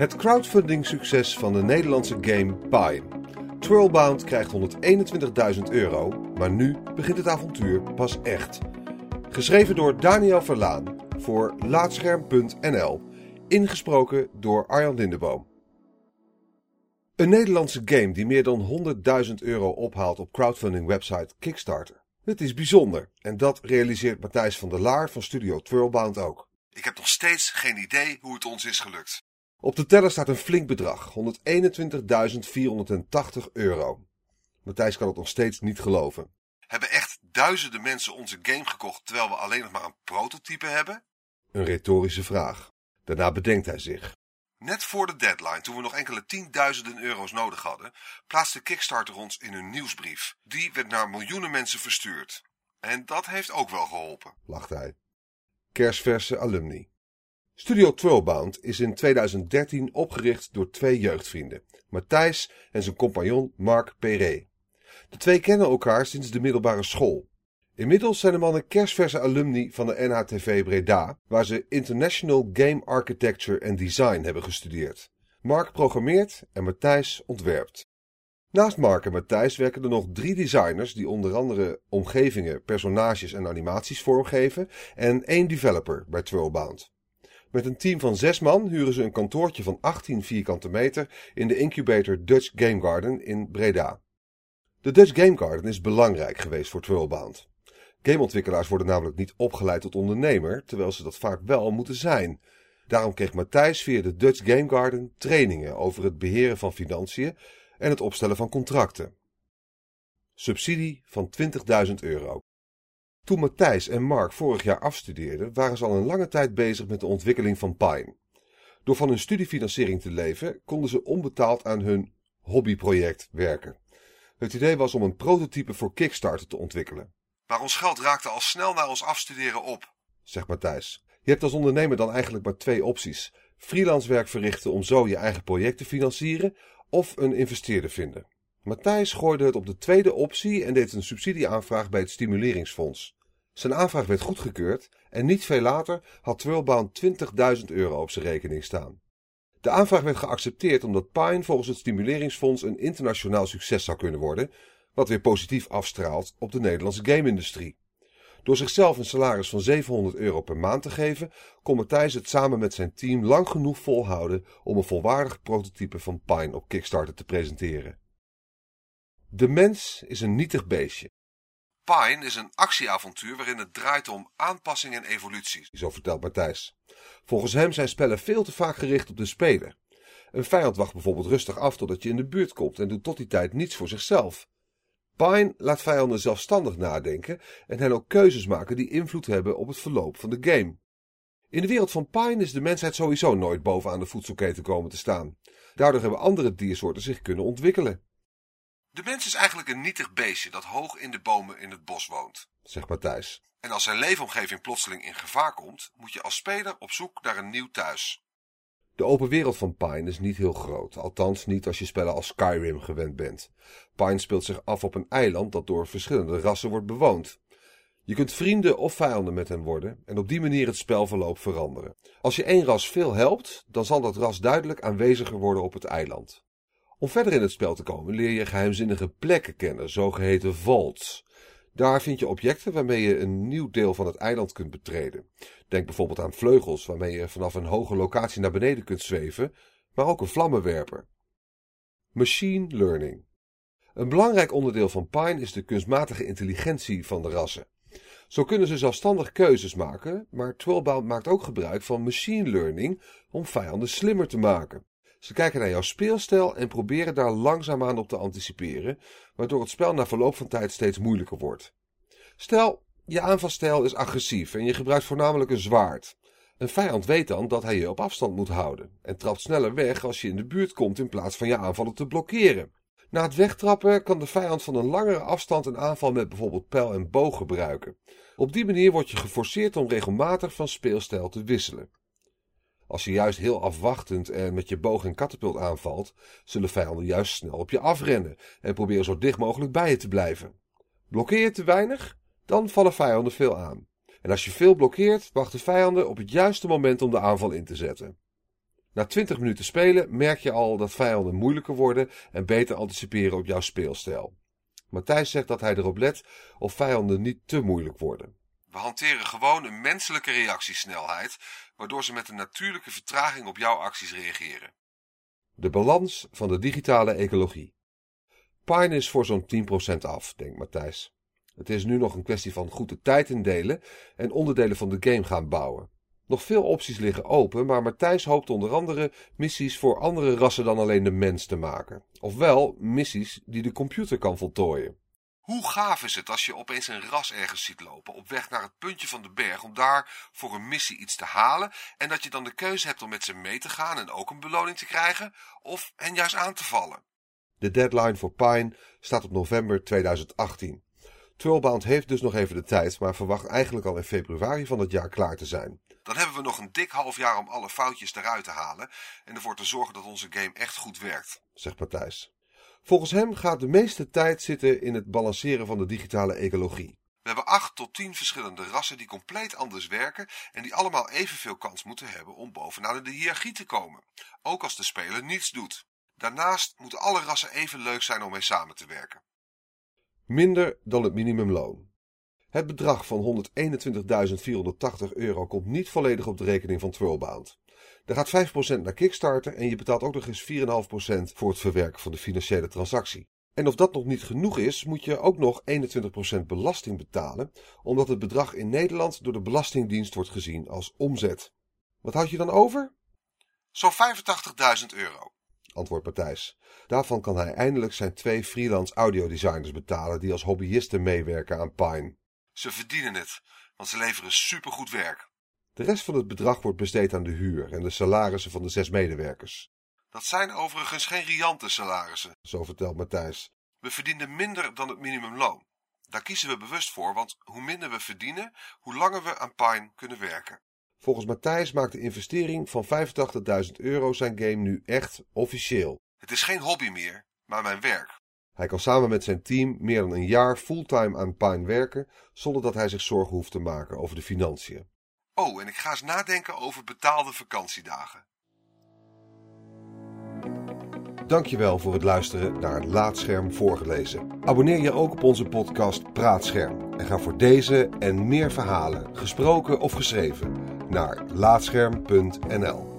Het crowdfunding succes van de Nederlandse game Pine. Twirlbound krijgt 121.000 euro, maar nu begint het avontuur pas echt. Geschreven door Daniel Verlaan voor Laatscherm.nl. Ingesproken door Arjan Lindeboom. Een Nederlandse game die meer dan 100.000 euro ophaalt op crowdfunding website Kickstarter. Het is bijzonder en dat realiseert Matthijs van der Laar van studio Twirlbound ook. Ik heb nog steeds geen idee hoe het ons is gelukt. Op de teller staat een flink bedrag, 121.480 euro. Matthijs kan het nog steeds niet geloven. Hebben echt duizenden mensen onze game gekocht terwijl we alleen nog maar een prototype hebben? Een retorische vraag. Daarna bedenkt hij zich. Net voor de deadline, toen we nog enkele tienduizenden euro's nodig hadden, plaatste Kickstarter ons in een nieuwsbrief. Die werd naar miljoenen mensen verstuurd. En dat heeft ook wel geholpen, lacht hij. Kersverse alumni. Studio Twirlbound is in 2013 opgericht door twee jeugdvrienden, Matthijs en zijn compagnon Marc Perret. De twee kennen elkaar sinds de middelbare school. Inmiddels zijn de mannen kerstverse alumni van de NHTV Breda, waar ze International Game Architecture and Design hebben gestudeerd. Mark programmeert en Matthijs ontwerpt. Naast Mark en Matthijs werken er nog drie designers die onder andere omgevingen, personages en animaties vormgeven en één developer bij Twirlbound. Met een team van zes man huren ze een kantoortje van 18 vierkante meter in de incubator Dutch Game Garden in Breda. De Dutch Game Garden is belangrijk geweest voor Twirlbound. Gameontwikkelaars worden namelijk niet opgeleid tot ondernemer, terwijl ze dat vaak wel moeten zijn. Daarom kreeg Matthijs via de Dutch Game Garden trainingen over het beheren van financiën en het opstellen van contracten. Subsidie van 20.000 euro. Toen Matthijs en Mark vorig jaar afstudeerden, waren ze al een lange tijd bezig met de ontwikkeling van Pine. Door van hun studiefinanciering te leven, konden ze onbetaald aan hun hobbyproject werken. Het idee was om een prototype voor Kickstarter te ontwikkelen. Maar ons geld raakte al snel na ons afstuderen op, zegt Matthijs. Je hebt als ondernemer dan eigenlijk maar twee opties. Freelance werk verrichten om zo je eigen project te financieren of een investeerder vinden. Matthijs gooide het op de tweede optie en deed een subsidieaanvraag bij het Stimuleringsfonds. Zijn aanvraag werd goedgekeurd en niet veel later had Twirlbound 20.000 euro op zijn rekening staan. De aanvraag werd geaccepteerd omdat Pine volgens het Stimuleringsfonds een internationaal succes zou kunnen worden, wat weer positief afstraalt op de Nederlandse game-industrie. Door zichzelf een salaris van 700 euro per maand te geven, kon Matthijs het samen met zijn team lang genoeg volhouden om een volwaardig prototype van Pine op Kickstarter te presenteren. De mens is een nietig beestje. Pine is een actieavontuur waarin het draait om aanpassing en evolutie, zo vertelt Matthijs. Volgens hem zijn spellen veel te vaak gericht op de speler. Een vijand wacht bijvoorbeeld rustig af totdat je in de buurt komt en doet tot die tijd niets voor zichzelf. Pine laat vijanden zelfstandig nadenken en hen ook keuzes maken die invloed hebben op het verloop van de game. In de wereld van Pine is de mensheid sowieso nooit bovenaan de voedselketen komen te staan. Daardoor hebben andere diersoorten zich kunnen ontwikkelen. De mens is eigenlijk een nietig beestje dat hoog in de bomen in het bos woont, zegt Matthijs. En als zijn leefomgeving plotseling in gevaar komt, moet je als speler op zoek naar een nieuw thuis. De open wereld van Pine is niet heel groot, althans niet als je spellen als Skyrim gewend bent. Pine speelt zich af op een eiland dat door verschillende rassen wordt bewoond. Je kunt vrienden of vijanden met hen worden en op die manier het spelverloop veranderen. Als je één ras veel helpt, dan zal dat ras duidelijk aanweziger worden op het eiland. Om verder in het spel te komen leer je geheimzinnige plekken kennen, zogeheten vaults. Daar vind je objecten waarmee je een nieuw deel van het eiland kunt betreden. Denk bijvoorbeeld aan vleugels waarmee je vanaf een hoge locatie naar beneden kunt zweven, maar ook een vlammenwerper. Machine learning. Een belangrijk onderdeel van Pine is de kunstmatige intelligentie van de rassen. Zo kunnen ze zelfstandig keuzes maken, maar Twirlbound maakt ook gebruik van machine learning om vijanden slimmer te maken. Ze kijken naar jouw speelstijl en proberen daar langzaamaan op te anticiperen, waardoor het spel na verloop van tijd steeds moeilijker wordt. Stel, je aanvalstijl is agressief en je gebruikt voornamelijk een zwaard. Een vijand weet dan dat hij je op afstand moet houden en trapt sneller weg als je in de buurt komt in plaats van je aanvallen te blokkeren. Na het wegtrappen kan de vijand van een langere afstand een aanval met bijvoorbeeld pijl en boog gebruiken. Op die manier word je geforceerd om regelmatig van speelstijl te wisselen. Als je juist heel afwachtend en met je boog en katapult aanvalt, zullen vijanden juist snel op je afrennen en proberen zo dicht mogelijk bij je te blijven. Blokkeer je te weinig, dan vallen vijanden veel aan. En als je veel blokkeert, wachten vijanden op het juiste moment om de aanval in te zetten. Na 20 minuten spelen merk je al dat vijanden moeilijker worden en beter anticiperen op jouw speelstijl. Matthijs zegt dat hij erop let of vijanden niet te moeilijk worden. We hanteren gewoon een menselijke reactiesnelheid, waardoor ze met een natuurlijke vertraging op jouw acties reageren. De balans van de digitale ecologie. Pine is voor zo'n 10% af, denkt Matthijs. Het is nu nog een kwestie van goed de tijd indelen en onderdelen van de game gaan bouwen. Nog veel opties liggen open, maar Matthijs hoopt onder andere missies voor andere rassen dan alleen de mens te maken. Ofwel missies die de computer kan voltooien. Hoe gaaf is het als je opeens een ras ergens ziet lopen op weg naar het puntje van de berg om daar voor een missie iets te halen en dat je dan de keuze hebt om met ze mee te gaan en ook een beloning te krijgen of hen juist aan te vallen. De deadline voor Pine staat op november 2018. Twirlbound heeft dus nog even de tijd, maar verwacht eigenlijk al in februari van het jaar klaar te zijn. Dan hebben we nog een dik half jaar om alle foutjes eruit te halen en ervoor te zorgen dat onze game echt goed werkt, zegt Matthijs. Volgens hem gaat de meeste tijd zitten in het balanceren van de digitale ecologie. We hebben acht tot tien verschillende rassen die compleet anders werken en die allemaal evenveel kans moeten hebben om bovenaan de hiërarchie te komen, ook als de speler niets doet. Daarnaast moeten alle rassen even leuk zijn om mee samen te werken. Minder dan het minimumloon. Het bedrag van 121.480 euro komt niet volledig op de rekening van Twirlbound. Er gaat 5% naar Kickstarter en je betaalt ook nog eens 4,5% voor het verwerken van de financiële transactie. En of dat nog niet genoeg is, moet je ook nog 21% belasting betalen, omdat het bedrag in Nederland door de Belastingdienst wordt gezien als omzet. Wat houd je dan over? Zo'n 85.000 euro, antwoordt Matthijs. Daarvan kan hij eindelijk zijn twee freelance audiodesigners betalen die als hobbyisten meewerken aan Pine. Ze verdienen het, want ze leveren supergoed werk. De rest van het bedrag wordt besteed aan de huur en de salarissen van de zes medewerkers. Dat zijn overigens geen riante salarissen, zo vertelt Matthijs. We verdienen minder dan het minimumloon. Daar kiezen we bewust voor, want hoe minder we verdienen, hoe langer we aan Pine kunnen werken. Volgens Matthijs maakt de investering van 85.000 euro zijn game nu echt officieel. Het is geen hobby meer, maar mijn werk. Hij kan samen met zijn team meer dan een jaar fulltime aan Pine werken, zonder dat hij zich zorgen hoeft te maken over de financiën. Oh, en ik ga eens nadenken over betaalde vakantiedagen. Dankjewel voor het luisteren naar Laatscherm voorgelezen. Abonneer je ook op onze podcast Praatscherm en ga voor deze en meer verhalen, gesproken of geschreven, naar laatscherm.nl.